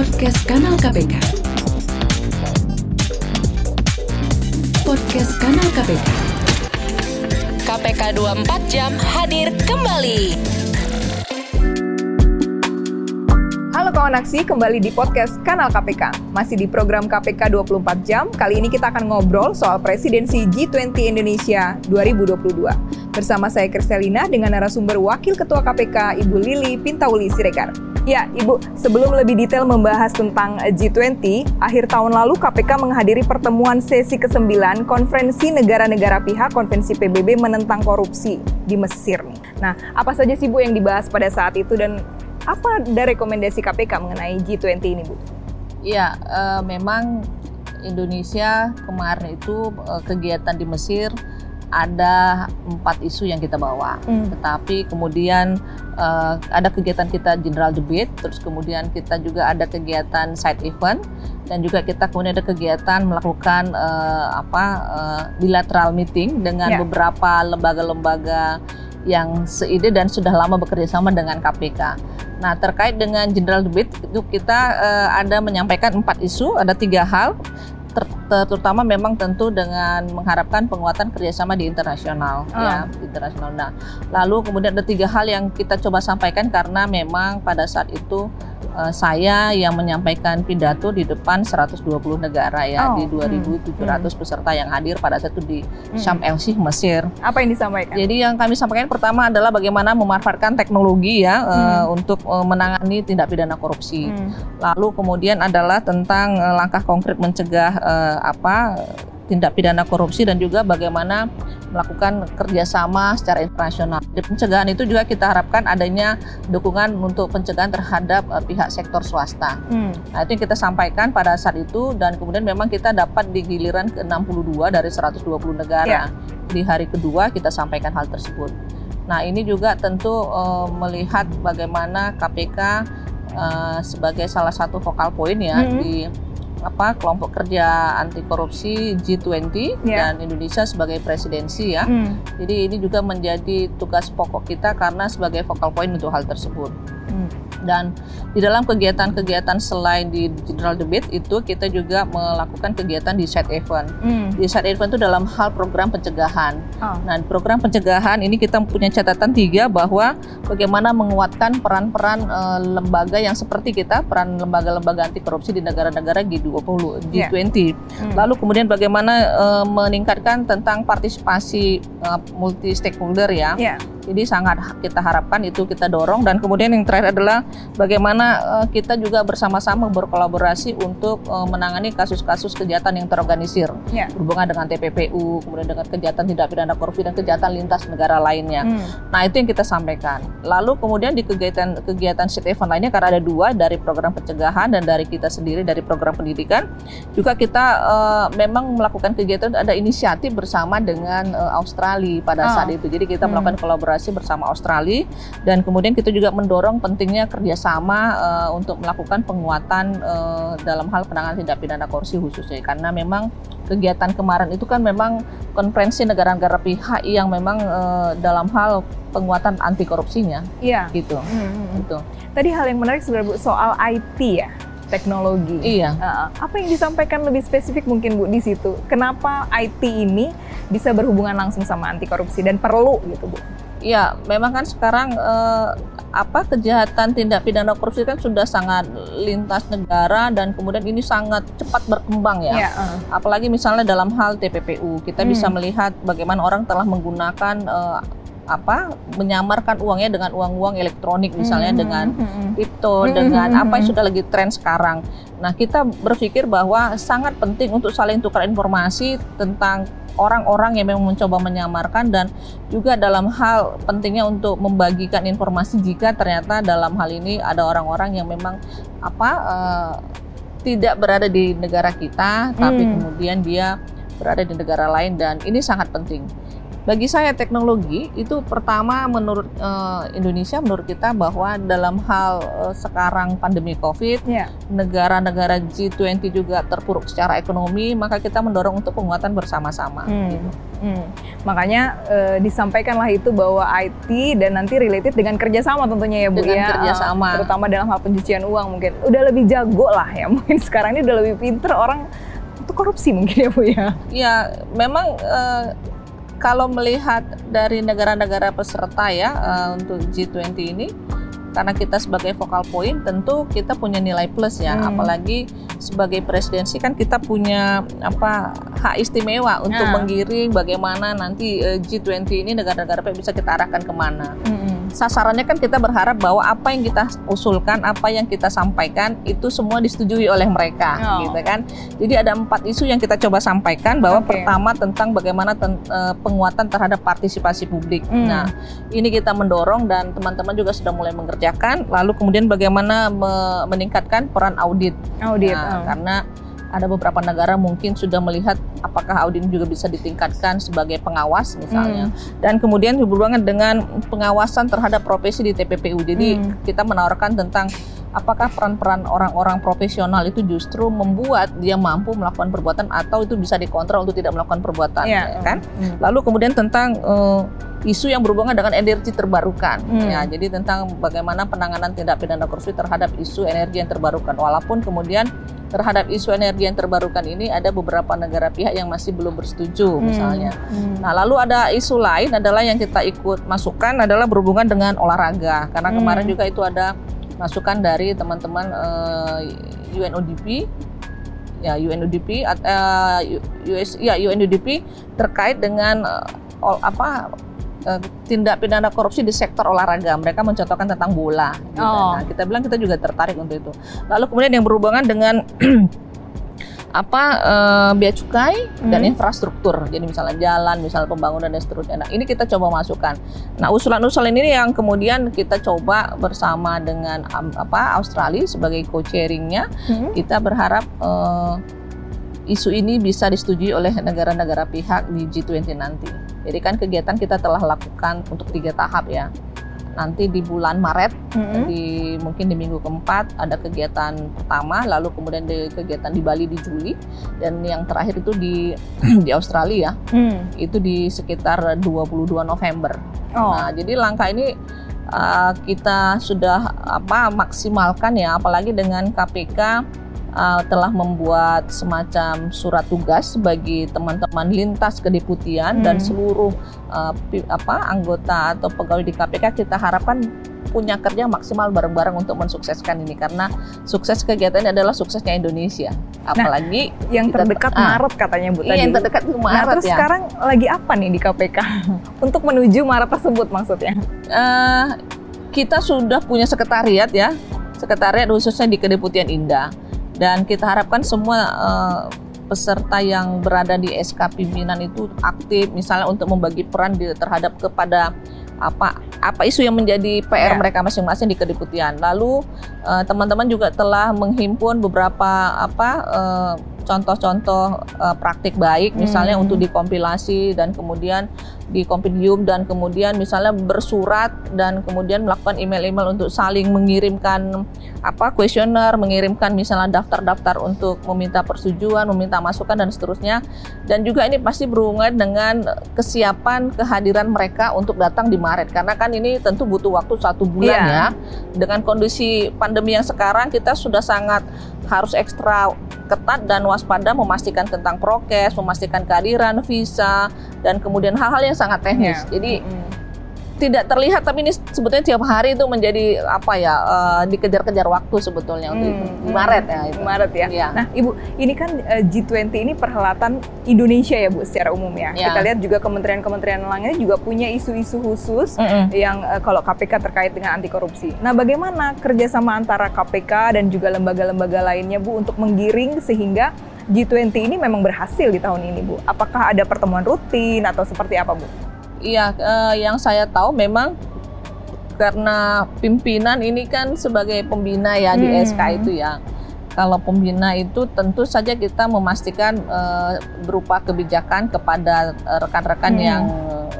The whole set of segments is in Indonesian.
Podcast Kanal KPK. Podcast Kanal KPK. KPK 24 jam hadir kembali. Halo kawan aksi, kembali di podcast Kanal KPK. Masih di program KPK 24 jam, kali ini kita akan ngobrol soal presidensi G20 Indonesia 2022. Bersama saya Kristelina dengan narasumber Wakil Ketua KPK Ibu Lili Pintauli Siregar. Ya, Ibu, sebelum lebih detail membahas tentang G20, akhir tahun lalu KPK menghadiri pertemuan sesi ke-9 Konferensi Negara-Negara Pihak Konvensi PBB menentang korupsi di Mesir. Nah, apa saja sih Bu yang dibahas pada saat itu dan apa ada rekomendasi KPK mengenai G20 ini, Bu? Iya, uh, memang Indonesia kemarin itu uh, kegiatan di Mesir ada empat isu yang kita bawa, hmm. tetapi kemudian uh, ada kegiatan kita general debate, terus kemudian kita juga ada kegiatan side event, dan juga kita kemudian ada kegiatan melakukan uh, apa uh, bilateral meeting dengan yeah. beberapa lembaga-lembaga yang seide dan sudah lama bekerja sama dengan KPK. Nah terkait dengan general debate itu kita uh, ada menyampaikan empat isu, ada tiga hal terutama memang tentu dengan mengharapkan penguatan kerjasama di internasional oh. ya internasional. Nah, lalu kemudian ada tiga hal yang kita coba sampaikan karena memang pada saat itu uh, saya yang menyampaikan pidato di depan 120 negara ya oh. di 2.700 hmm. peserta yang hadir pada saat itu di hmm. Syam El Sheikh Mesir. Apa yang disampaikan? Jadi yang kami sampaikan pertama adalah bagaimana memanfaatkan teknologi ya hmm. uh, untuk uh, menangani tindak pidana korupsi. Hmm. Lalu kemudian adalah tentang uh, langkah konkret mencegah uh, apa tindak pidana korupsi dan juga bagaimana melakukan kerjasama secara internasional. Di pencegahan itu juga kita harapkan adanya dukungan untuk pencegahan terhadap uh, pihak sektor swasta. Hmm. Nah itu yang kita sampaikan pada saat itu dan kemudian memang kita dapat di giliran ke 62 dari 120 negara. Yeah. Di hari kedua kita sampaikan hal tersebut. Nah ini juga tentu uh, melihat bagaimana KPK uh, sebagai salah satu vokal poin ya hmm. di apa kelompok kerja anti korupsi G20 yeah. dan Indonesia sebagai presidensi ya. Mm. Jadi ini juga menjadi tugas pokok kita karena sebagai focal point untuk hal tersebut. Mm. Dan di dalam kegiatan-kegiatan selain di general debate itu kita juga melakukan kegiatan di side event. Mm. Di side event itu dalam hal program pencegahan. Oh. Nah, program pencegahan ini kita punya catatan tiga bahwa bagaimana menguatkan peran-peran uh, lembaga yang seperti kita, peran lembaga-lembaga anti korupsi di negara-negara G20, G20. Yeah. Mm. Lalu kemudian bagaimana uh, meningkatkan tentang partisipasi uh, multi stakeholder ya. Yeah jadi sangat kita harapkan itu kita dorong dan kemudian yang terakhir adalah bagaimana uh, kita juga bersama-sama berkolaborasi untuk uh, menangani kasus-kasus kejahatan yang terorganisir yeah. berhubungan dengan TPPU, kemudian dengan kejahatan tidak pidana korupsi dan kejahatan lintas negara lainnya. Hmm. Nah itu yang kita sampaikan. Lalu kemudian di kegiatan kegiatan sit event lainnya karena ada dua dari program pencegahan dan dari kita sendiri dari program pendidikan juga kita uh, memang melakukan kegiatan ada inisiatif bersama dengan uh, Australia pada oh. saat itu. Jadi kita hmm. melakukan kolaborasi kolaborasi bersama Australia dan kemudian kita juga mendorong pentingnya kerjasama uh, untuk melakukan penguatan uh, dalam hal penanganan tindak pidana korupsi khususnya karena memang kegiatan kemarin itu kan memang konferensi negara-negara pihak yang memang uh, dalam hal penguatan anti korupsinya. Iya. Gitu. Hmm, hmm, hmm. Gitu. Tadi hal yang menarik sebenarnya Bu soal IT ya teknologi. Iya. Uh, apa yang disampaikan lebih spesifik mungkin Bu di situ? Kenapa IT ini bisa berhubungan langsung sama anti korupsi dan perlu gitu Bu? Ya, memang kan sekarang eh, apa kejahatan tindak pidana korupsi kan sudah sangat lintas negara dan kemudian ini sangat cepat berkembang ya. ya uh. Apalagi misalnya dalam hal TPPU, kita hmm. bisa melihat bagaimana orang telah menggunakan eh, apa menyamarkan uangnya dengan uang-uang elektronik misalnya hmm. dengan kripto hmm. dengan hmm. apa yang sudah lagi tren sekarang. Nah, kita berpikir bahwa sangat penting untuk saling tukar informasi tentang orang-orang yang memang mencoba menyamarkan dan juga dalam hal pentingnya untuk membagikan informasi jika ternyata dalam hal ini ada orang-orang yang memang apa uh, tidak berada di negara kita tapi hmm. kemudian dia berada di negara lain dan ini sangat penting. Bagi saya teknologi itu pertama menurut uh, Indonesia menurut kita bahwa dalam hal uh, sekarang pandemi Covid, Ya. negara-negara G20 juga terpuruk secara ekonomi, maka kita mendorong untuk penguatan bersama-sama. Hmm. gitu. Hmm. Makanya eh, disampaikanlah itu bahwa IT dan nanti related dengan kerjasama tentunya ya Bu Dengan ya. kerjasama. Eh, terutama dalam hal pencucian uang mungkin. Udah lebih jago lah ya mungkin sekarang ini udah lebih pinter orang untuk korupsi mungkin ya Bu ya. Ya, memang eh, kalau melihat dari negara-negara peserta ya eh, untuk G20 ini, karena kita sebagai focal point, tentu kita punya nilai plus ya. Hmm. Apalagi sebagai presidensi kan kita punya apa hak istimewa untuk Ah. menggiring bagaimana nanti eh, G20 ini negara-negara bisa kita arahkan ke mana. Sasarannya kan kita berharap bahwa apa yang kita usulkan, apa yang kita sampaikan itu semua disetujui oleh mereka, Oh. gitu kan. Jadi ada empat isu yang kita coba sampaikan bahwa Oke. pertama tentang bagaimana ten- eh, penguatan terhadap partisipasi publik. Hmm. Nah, ini kita mendorong dan teman-teman juga sudah mulai mengerjakan. Lalu kemudian bagaimana me- meningkatkan peran audit. Audit. Nah, oh. karena ada beberapa negara mungkin sudah melihat apakah audit juga bisa ditingkatkan sebagai pengawas misalnya. Dan kemudian hubungan dengan pengawasan terhadap profesi di TPPU. Jadi Hmm. kita menawarkan tentang apakah peran-peran orang-orang profesional itu justru membuat dia mampu melakukan perbuatan atau itu bisa dikontrol untuk tidak melakukan perbuatan, Iya. ya kan? Hmm. Lalu kemudian tentang eh, isu yang berhubungan dengan energi terbarukan. Hmm. Ya, jadi tentang bagaimana penanganan tindak pidana korupsi terhadap isu energi yang terbarukan. Walaupun kemudian terhadap isu energi yang terbarukan ini ada beberapa negara pihak yang masih belum bersetuju misalnya. Hmm. Nah, lalu ada isu lain adalah yang kita ikut masukkan adalah berhubungan dengan olahraga. Karena Hmm. kemarin juga itu ada masukan dari teman-teman eh, UNODP ya UNODP at- eh, US ya UNODP terkait dengan eh, ol- apa eh, tindak pidana korupsi di sektor olahraga. Mereka mencontohkan tentang bola. gitu. Oh. Nah, kita bilang kita juga tertarik untuk itu. Lalu kemudian yang berhubungan dengan apa eh, bea cukai dan Hmm. infrastruktur. Jadi misalnya jalan, misalnya pembangunan dan seterusnya. Nah, ini kita coba masukkan. Nah, usulan-usulan ini yang kemudian kita coba bersama dengan am- apa Australia sebagai co-chairingnya. Hmm. Kita berharap eh, isu ini bisa disetujui oleh negara-negara pihak di G20 nanti. Jadi kan kegiatan kita telah lakukan untuk tiga tahap ya. Nanti di bulan Maret Hmm. di mungkin di minggu keempat ada kegiatan pertama lalu kemudian di kegiatan di Bali di Juli dan yang terakhir itu di di Australia Hmm. itu di sekitar 22 November. Oh. Nah, jadi langkah ini uh, kita sudah apa maksimalkan ya apalagi dengan KPK uh, telah membuat semacam surat tugas bagi teman-teman lintas kedeputian dan Hmm. seluruh uh, apa anggota atau pegawai di KPK kita harapkan punya kerja maksimal bareng-bareng untuk mensukseskan ini karena sukses kegiatan ini adalah suksesnya Indonesia apalagi yang kita- terdekat ah. Maret katanya Bu iya, tadi. yang terdekat itu Nah, Maret terus ya sekarang lagi apa nih di KPK untuk menuju Maret tersebut maksudnya? Eh, kita sudah punya sekretariat ya, sekretariat khususnya di Kedeputian Indah, dan kita harapkan semua eh, peserta yang berada di SK pimpinan itu aktif, misalnya untuk membagi peran di, terhadap kepada apa apa isu yang menjadi PR Ya. mereka masing-masing di kedeputian. Lalu eh, teman-teman juga telah menghimpun beberapa apa eh, contoh-contoh eh, praktik baik, misalnya Hmm. untuk dikompilasi dan kemudian di kompendium dan kemudian misalnya bersurat dan kemudian melakukan email-email untuk saling mengirimkan apa kuesioner, mengirimkan misalnya daftar-daftar untuk meminta persetujuan, meminta masukan dan seterusnya. Dan juga ini pasti berhubungan dengan kesiapan kehadiran mereka untuk datang di Maret karena kan ini tentu butuh waktu satu bulan Iya. ya. Dengan kondisi pandemi yang sekarang kita sudah sangat harus ekstra ketat dan waspada memastikan tentang prokes, memastikan kehadiran visa dan kemudian hal-hal yang sangat teknis. Ya. Jadi Hmm. Tidak terlihat tapi ini sebetulnya tiap hari itu menjadi apa ya eh, dikejar-kejar waktu sebetulnya untuk itu. Hmm. Maret ya itu. Maret ya. Iya. Nah, Ibu, ini kan eh, G20 ini perhelatan Indonesia ya, Bu, secara umum ya. Ya. Kita lihat juga kementerian-kementerian lainnya juga punya isu-isu khusus Mm-mm. yang eh, kalau KPK terkait dengan anti korupsi. Nah, bagaimana kerjasama antara KPK dan juga lembaga-lembaga lainnya, Bu, untuk menggiring sehingga G20 ini memang berhasil di tahun ini, Bu? Apakah ada pertemuan rutin atau seperti apa, Bu? Iya, eh, yang saya tahu memang karena pimpinan ini kan sebagai pembina ya di Hmm. SK itu ya. kalau pembina itu tentu saja kita memastikan uh, berupa kebijakan kepada eh, rekan-rekan hmm. yang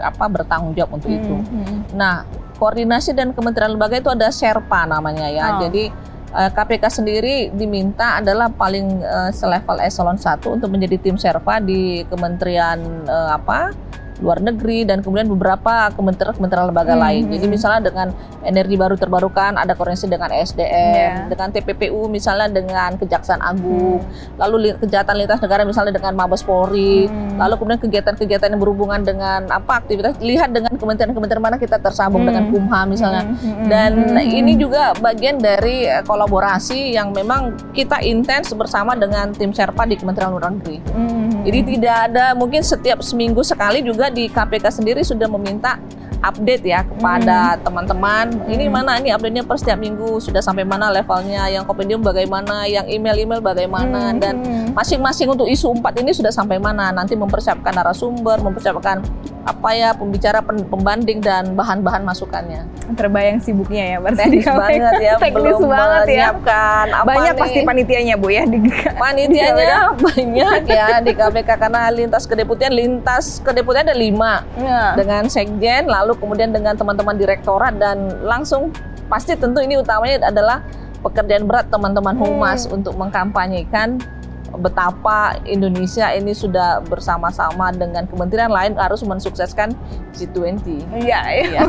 apa bertanggung jawab untuk hmm. itu. Hmm. Nah, koordinasi dan kementerian lembaga itu ada Sherpa namanya ya. Oh. Jadi KPK sendiri diminta adalah paling uh, selevel eselon 1 untuk menjadi tim Sherpa di Kementerian uh, apa luar negeri dan kemudian beberapa kementerian-kementerian lembaga hmm. lain. Jadi hmm. misalnya dengan energi baru terbarukan ada koordinasi dengan SDM, yeah. dengan TPPU misalnya dengan Kejaksaan Agung, hmm. lalu kejahatan lintas negara misalnya dengan Mabes Polri, hmm. lalu kemudian kegiatan-kegiatan yang berhubungan dengan apa aktivitas lihat dengan kementerian-kementerian mana kita tersambung hmm. dengan Kumham misalnya. Hmm. hmm. Dan hmm. ini juga bagian dari eh, kolaborasi yang memang kita intens bersama dengan tim Serpa di Kementerian Luar Negeri. Hmm. Jadi tidak ada mungkin setiap seminggu sekali juga di KPK sendiri sudah meminta update ya kepada hmm. teman-teman. Hmm. Ini mana ini update-nya per setiap minggu sudah sampai mana levelnya, yang kompendium bagaimana, yang email-email bagaimana hmm. dan masing-masing untuk isu empat ini sudah sampai mana. Nanti mempersiapkan narasumber, mempersiapkan apa ya pembicara pembanding dan bahan-bahan masukannya. Terbayang sibuknya ya berarti teknis banget ya, teknis belum banget ya. Apa banyak nih? pasti panitianya Bu ya di Panitianya di banyak ya di KPK karena lintas kedeputian lintas kedeputian ada lima ya. dengan sekjen lalu lalu kemudian dengan teman-teman direktorat dan langsung pasti tentu ini utamanya adalah pekerjaan berat teman-teman hmm. humas hmm. untuk mengkampanyekan betapa Indonesia ini sudah bersama-sama dengan kementerian lain harus mensukseskan G20. Iya, iya. Ya.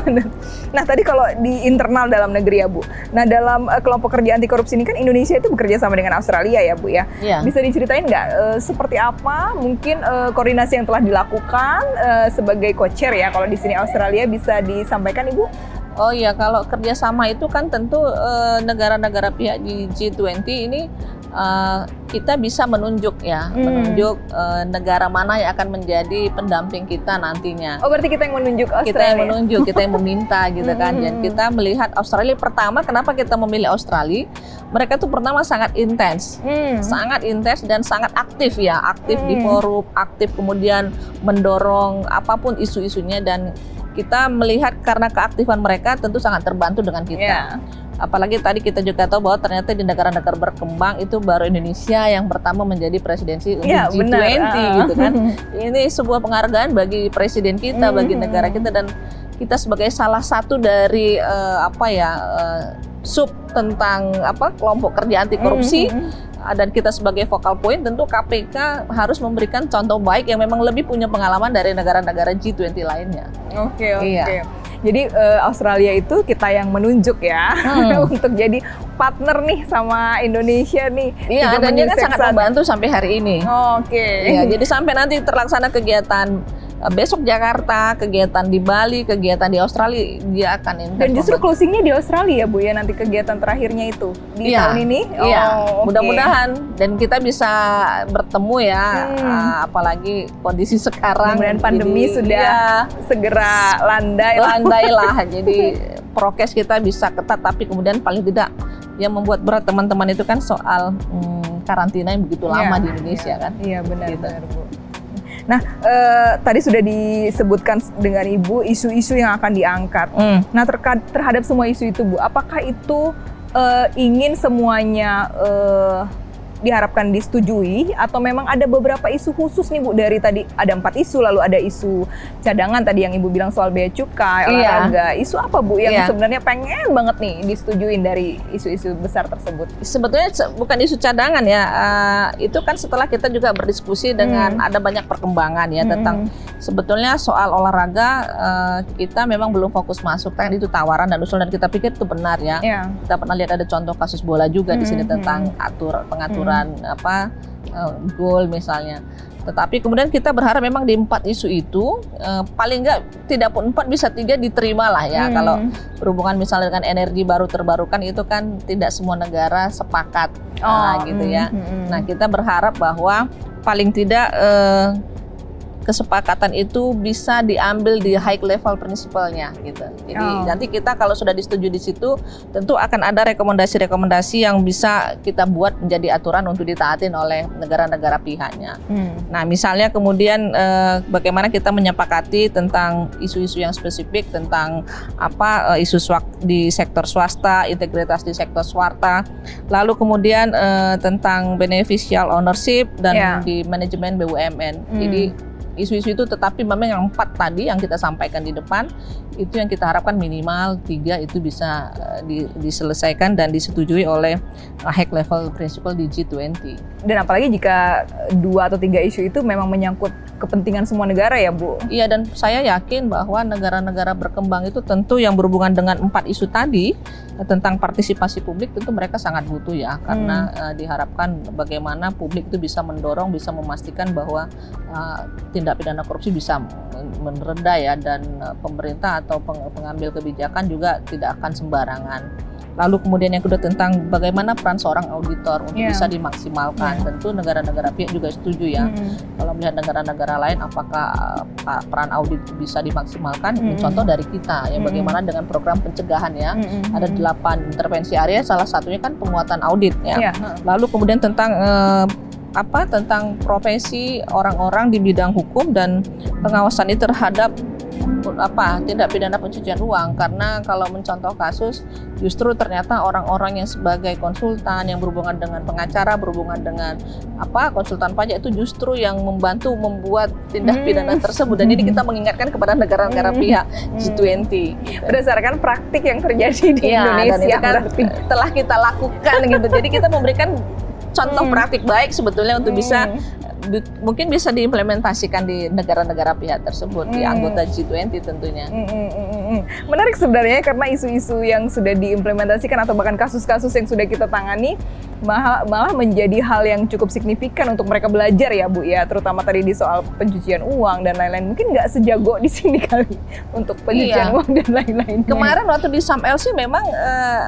nah, tadi kalau di internal dalam negeri ya, Bu. Nah, dalam uh, kelompok kerja anti korupsi ini kan Indonesia itu bekerja sama dengan Australia ya, Bu ya. ya. Bisa diceritain nggak uh, seperti apa mungkin uh, koordinasi yang telah dilakukan uh, sebagai co-chair ya kalau di sini Australia bisa disampaikan Ibu? Oh iya, kalau kerjasama itu kan tentu negara-negara uh, pihak di G20 ini uh, kita bisa menunjuk ya, hmm. menunjuk uh, negara mana yang akan menjadi pendamping kita nantinya. Oh, berarti kita yang menunjuk Australia. Kita yang menunjuk, kita yang meminta gitu kan. Dan hmm. kita melihat Australia pertama kenapa kita memilih Australia? Mereka tuh pertama sangat intens. Hmm. Sangat intens dan sangat aktif ya, aktif hmm. di forum, aktif kemudian mendorong apa pun isu-isunya dan kita melihat karena keaktifan mereka tentu sangat terbantu dengan kita. Yeah apalagi tadi kita juga tahu bahwa ternyata di negara-negara berkembang itu baru Indonesia yang pertama menjadi presidensi untuk ya, G20 benar. gitu kan. Ini sebuah penghargaan bagi presiden kita, bagi hmm. negara kita dan kita sebagai salah satu dari uh, apa ya uh, sub tentang apa kelompok kerja anti korupsi mm -hmm. Dan kita sebagai vokal point tentu KPK harus memberikan contoh baik yang memang lebih punya pengalaman dari negara-negara G20 lainnya. Oke okay, oke. Okay. Iya. Jadi uh, Australia itu kita yang menunjuk ya hmm. untuk jadi partner nih sama Indonesia nih. Iya, dan dia kan sangat membantu sampai hari ini. Oh, Oke. Okay. Ya, jadi sampai nanti terlaksana kegiatan besok Jakarta, kegiatan di Bali, kegiatan di Australia, dia akan ini. Dan justru closingnya di Australia bu ya nanti kegiatan terakhirnya itu di iya, tahun ini. Oh, iya, okay. mudah-mudahan dan kita bisa bertemu ya, hmm. uh, apalagi kondisi sekarang. Kemudian pandemi jadi, sudah iya, segera landai. Landai lah, jadi prokes kita bisa ketat, tapi kemudian paling tidak yang membuat berat teman-teman itu kan soal hmm, karantina yang begitu lama ya, di Indonesia ya, kan. Iya benar, gitu. benar bu. Nah, eh, tadi sudah disebutkan dengan Ibu isu-isu yang akan diangkat. Mm. Nah, terhadap semua isu itu, Bu, apakah itu eh, ingin semuanya eh, diharapkan disetujui atau memang ada beberapa isu khusus nih Bu dari tadi ada empat isu lalu ada isu cadangan tadi yang Ibu bilang soal bea cukai, iya. olahraga. Isu apa Bu yang iya. sebenarnya pengen banget nih disetujuin dari isu-isu besar tersebut? Sebetulnya bukan isu cadangan ya. Uh, itu kan setelah kita juga berdiskusi dengan hmm. ada banyak perkembangan ya hmm. tentang sebetulnya soal olahraga uh, kita memang belum fokus masuk kan itu tawaran dan usul dan kita pikir itu benar ya. Yeah. Kita pernah lihat ada contoh kasus bola juga hmm. di sini hmm, tentang hmm. atur pengaturan ukuran hmm. apa uh, goal misalnya. Tetapi kemudian kita berharap memang di empat isu itu uh, paling enggak tidak pun empat bisa tiga diterima lah ya. Hmm. Kalau berhubungan misalnya dengan energi baru terbarukan itu kan tidak semua negara sepakat oh, nah, gitu ya. Hmm, hmm. Nah kita berharap bahwa paling tidak uh, kesepakatan itu bisa diambil di high level principle-nya gitu. Jadi Oh. nanti kita kalau sudah disetujui di situ tentu akan ada rekomendasi-rekomendasi yang bisa kita buat menjadi aturan untuk ditaatin oleh negara-negara pihaknya. Hmm. Nah, misalnya kemudian eh, bagaimana kita menyepakati tentang isu-isu yang spesifik tentang apa eh, isu swak di sektor swasta, integritas di sektor swasta, lalu kemudian eh, tentang beneficial ownership dan Ya. di manajemen BUMN. Hmm. Jadi isu-isu itu tetapi memang yang empat tadi yang kita sampaikan di depan itu yang kita harapkan minimal tiga itu bisa eh, di- diselesaikan dan disetujui oleh eh, high level principle di G20. Dan apalagi jika dua atau tiga isu itu memang menyangkut kepentingan semua negara ya Bu. Iya dan saya yakin bahwa negara-negara berkembang itu tentu yang berhubungan dengan empat isu tadi eh, tentang partisipasi publik tentu mereka sangat butuh ya karena eh, diharapkan bagaimana publik itu bisa mendorong bisa memastikan bahwa eh, tindak pidana korupsi bisa meredah ya dan eh, pemerintah atau peng- pengambil kebijakan juga tidak akan sembarangan. Lalu kemudian yang kedua tentang bagaimana peran seorang auditor untuk Iya. bisa dimaksimalkan. Tentu negara-negara pihak juga setuju ya Hmm. kalau melihat negara-negara lain apakah uh, peran audit bisa dimaksimalkan Mm-mm. contoh dari kita ya Mm-mm. bagaimana dengan program pencegahan ya Hmm. ada delapan intervensi area salah satunya kan penguatan audit ya Iya. lalu kemudian tentang eh, apa tentang profesi orang-orang di bidang hukum dan pengawasan itu terhadap apa tindak pidana pencucian uang karena kalau mencontoh kasus justru ternyata orang-orang yang sebagai konsultan yang berhubungan dengan pengacara berhubungan dengan apa konsultan pajak itu justru yang membantu membuat tindak Hmm. pidana tersebut dan ini kita mengingatkan kepada negara-negara Hmm. pihak Hmm. G20 gitu. Berdasarkan praktik yang terjadi di dan Indonesia itu kan berarti. telah kita lakukan gitu. Jadi kita memberikan contoh Hmm. praktik baik sebetulnya untuk bisa Hmm. bi- mungkin bisa diimplementasikan di negara-negara pihak tersebut di Hmm. anggota G20 tentunya. Mm, mm, mm, mm, mm. Menarik sebenarnya karena isu-isu yang sudah diimplementasikan atau bahkan kasus-kasus yang sudah kita tangani malah, malah menjadi hal yang cukup signifikan untuk mereka belajar ya Bu ya, terutama tadi di soal pencucian uang dan lain-lain. Mungkin nggak sejago di sini kali untuk pencucian Iya. uang dan lain-lain. Kemarin waktu di SAMLC memang eh,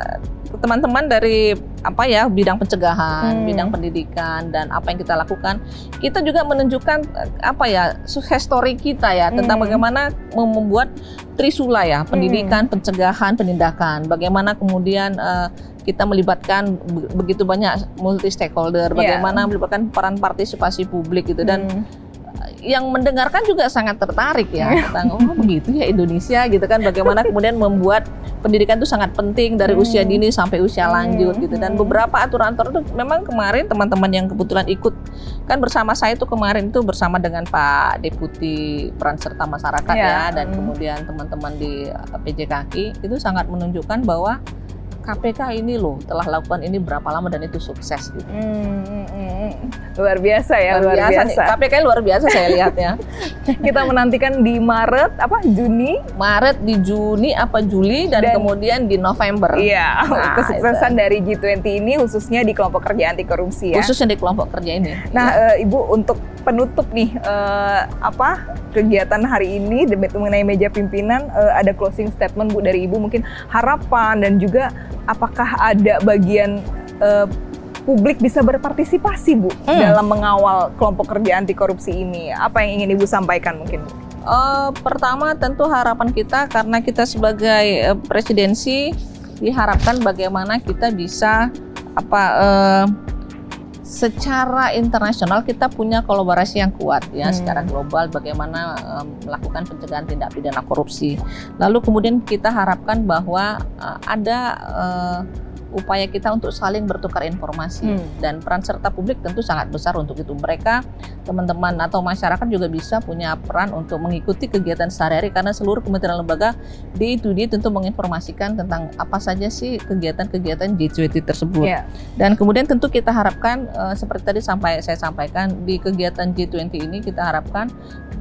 teman-teman dari apa ya bidang pencegahan, Hmm. bidang pendidikan dan apa yang kita lakukan, kita juga menunjukkan eh, apa ya sukses story kita ya tentang Hmm. bagaimana mem- membuat trisula ya pendidikan, pencegahan, penindakan. Bagaimana kemudian eh, kita melibatkan be- begitu banyak multi stakeholder, Iya. bagaimana melibatkan peran partisipasi publik gitu dan Hmm. Yang mendengarkan juga sangat tertarik ya tentang oh begitu ya Indonesia gitu kan bagaimana kemudian membuat pendidikan itu sangat penting dari Hmm. usia dini sampai usia Hmm, lanjut gitu dan hmm. beberapa aturan-aturan itu memang kemarin teman-teman yang kebetulan ikut kan bersama saya itu kemarin itu bersama dengan Pak Deputi Peran Serta Masyarakat Ya, ya dan hmm. kemudian teman-teman di PJKI itu sangat menunjukkan bahwa KPK ini loh telah lakukan ini berapa lama dan itu sukses gitu. Hmm, hmm, hmm. Luar biasa ya, luar, nih. biasa. KPK luar biasa saya lihat ya. Kita menantikan di Maret, apa Juni? Maret di Juni apa Juli dan, Dan- kemudian di November. Iya, Nah, kesuksesan dari G20 ini khususnya di kelompok kerja anti korupsi ya. Khususnya di kelompok kerja ini. Nah, eh, Ibu untuk penutup nih eh, apa kegiatan hari ini debat mengenai meja pimpinan eh, ada closing statement Bu dari Ibu mungkin harapan dan juga apakah ada bagian eh, publik bisa berpartisipasi Bu Hmm. dalam mengawal kelompok kerja anti korupsi ini. Apa yang ingin Ibu sampaikan mungkin? Bu? Eh, pertama tentu harapan kita karena kita sebagai eh, presidensi diharapkan bagaimana kita bisa apa eh, secara internasional kita punya kolaborasi yang kuat ya Hmm. secara global bagaimana eh, melakukan pencegahan tindak pidana korupsi. Lalu kemudian kita harapkan bahwa eh, ada eh, upaya kita untuk saling bertukar informasi Hmm. dan peran serta publik tentu sangat besar untuk itu. Mereka teman-teman atau masyarakat juga bisa punya peran untuk mengikuti kegiatan sehari-hari karena seluruh kementerian lembaga day to day tentu menginformasikan tentang apa saja sih kegiatan-kegiatan G20 tersebut. Iya. Dan kemudian tentu kita harapkan eh, seperti tadi sampai saya sampaikan di kegiatan G20 ini kita harapkan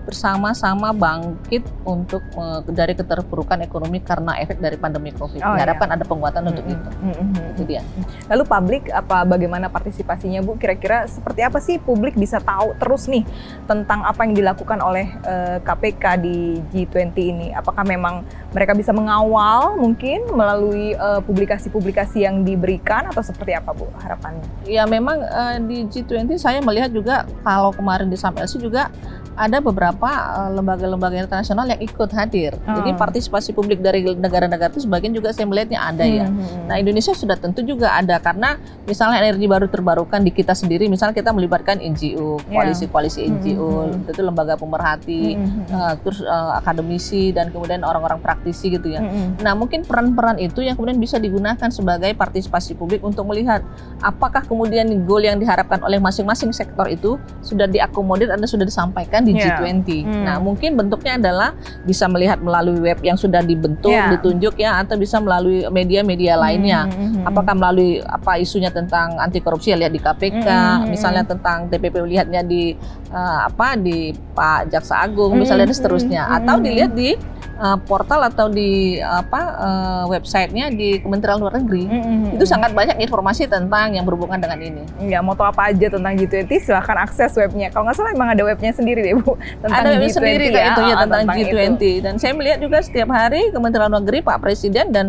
bersama-sama bangkit untuk eh, dari keterpurukan ekonomi karena efek dari pandemi Covid. Oh, Diharapkan ada penguatan untuk Mm, itu. mm, mm, mm. Itu dia. Lalu publik apa bagaimana partisipasinya Bu? Kira-kira seperti apa sih publik bisa tahu terus nih tentang apa yang dilakukan oleh eh, KPK di G20 ini? Apakah memang mereka bisa mengawal mungkin melalui eh, publikasi-publikasi yang diberikan atau seperti apa Bu harapannya? Ya memang eh, di G20 saya melihat juga kalau kemarin di SAMLC juga ada beberapa uh, lembaga-lembaga internasional yang ikut hadir. Oh. Jadi partisipasi publik dari negara-negara itu sebagian juga saya melihatnya ada ya. Hmm. Nah Indonesia sudah tentu juga ada karena misalnya energi baru terbarukan di kita sendiri, misalnya kita melibatkan NGO, Ya. koalisi-koalisi NGO, Hmm. itu lembaga pemerhati, Hmm. uh, terus uh, akademisi dan kemudian orang-orang praktisi gitu ya. Hmm. Nah, mungkin peran-peran itu yang kemudian bisa digunakan sebagai partisipasi publik untuk melihat apakah kemudian goal yang diharapkan oleh masing-masing sektor itu sudah diakomodir dan sudah disampaikan di Ya. G20. Hmm. Nah, mungkin bentuknya adalah bisa melihat melalui web yang sudah dibentuk, Ya. ditunjuk ya atau bisa melalui media-media lainnya. Hmm. Apakah melalui apa isunya tentang anti korupsi ya lihat di KPK, Hmm. misalnya tentang TPP lihatnya di eh, apa di Pak Jaksa Agung, Hmm. misalnya dan seterusnya, Hmm. atau dilihat di eh, portal atau di apa eh, websitenya di Kementerian Luar Negeri. Hmm. Itu sangat banyak informasi tentang yang berhubungan dengan ini. Ya, mau tahu apa aja tentang G20 silahkan akses webnya. Kalau nggak salah emang ada webnya sendiri deh Bu. Tentang Ada web G20 sendiri ya, kayak itu ya ah, tentang, itu. G20 dan saya melihat juga setiap hari Kementerian Luar Negeri Pak Presiden dan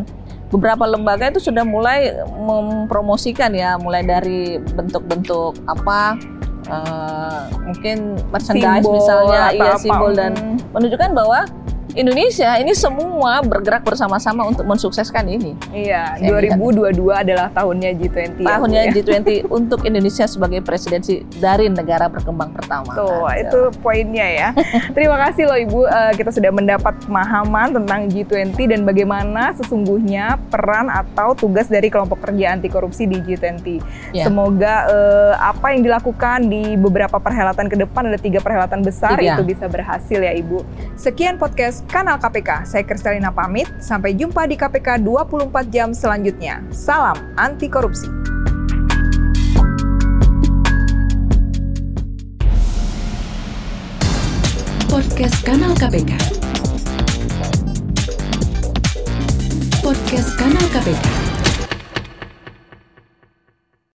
beberapa lembaga itu sudah mulai mempromosikan ya mulai dari bentuk-bentuk apa eh, mungkin merchandise Simbol misalnya iya apa. simbol dan Hmm. menunjukkan bahwa Indonesia ini semua bergerak bersama-sama untuk mensukseskan ini. Iya, Saya 2022 adalah tahunnya G20 ya, Bu, Tahunnya ya. G20 untuk Indonesia sebagai presidensi dari negara berkembang pertama. Tuh, itu poinnya ya. Terima kasih loh Ibu, Eh, kita sudah mendapat pemahaman tentang G20 dan bagaimana sesungguhnya peran atau tugas dari kelompok kerja anti korupsi di G20. Ya. Semoga eh, apa yang dilakukan di beberapa perhelatan ke depan ada tiga perhelatan besar Tiga. itu bisa berhasil ya Ibu. Sekian Kanal KPK. Saya Kristalina pamit. Sampai jumpa di KPK 24 jam selanjutnya. Salam anti korupsi. Podcast Kanal KPK. Podcast Kanal KPK.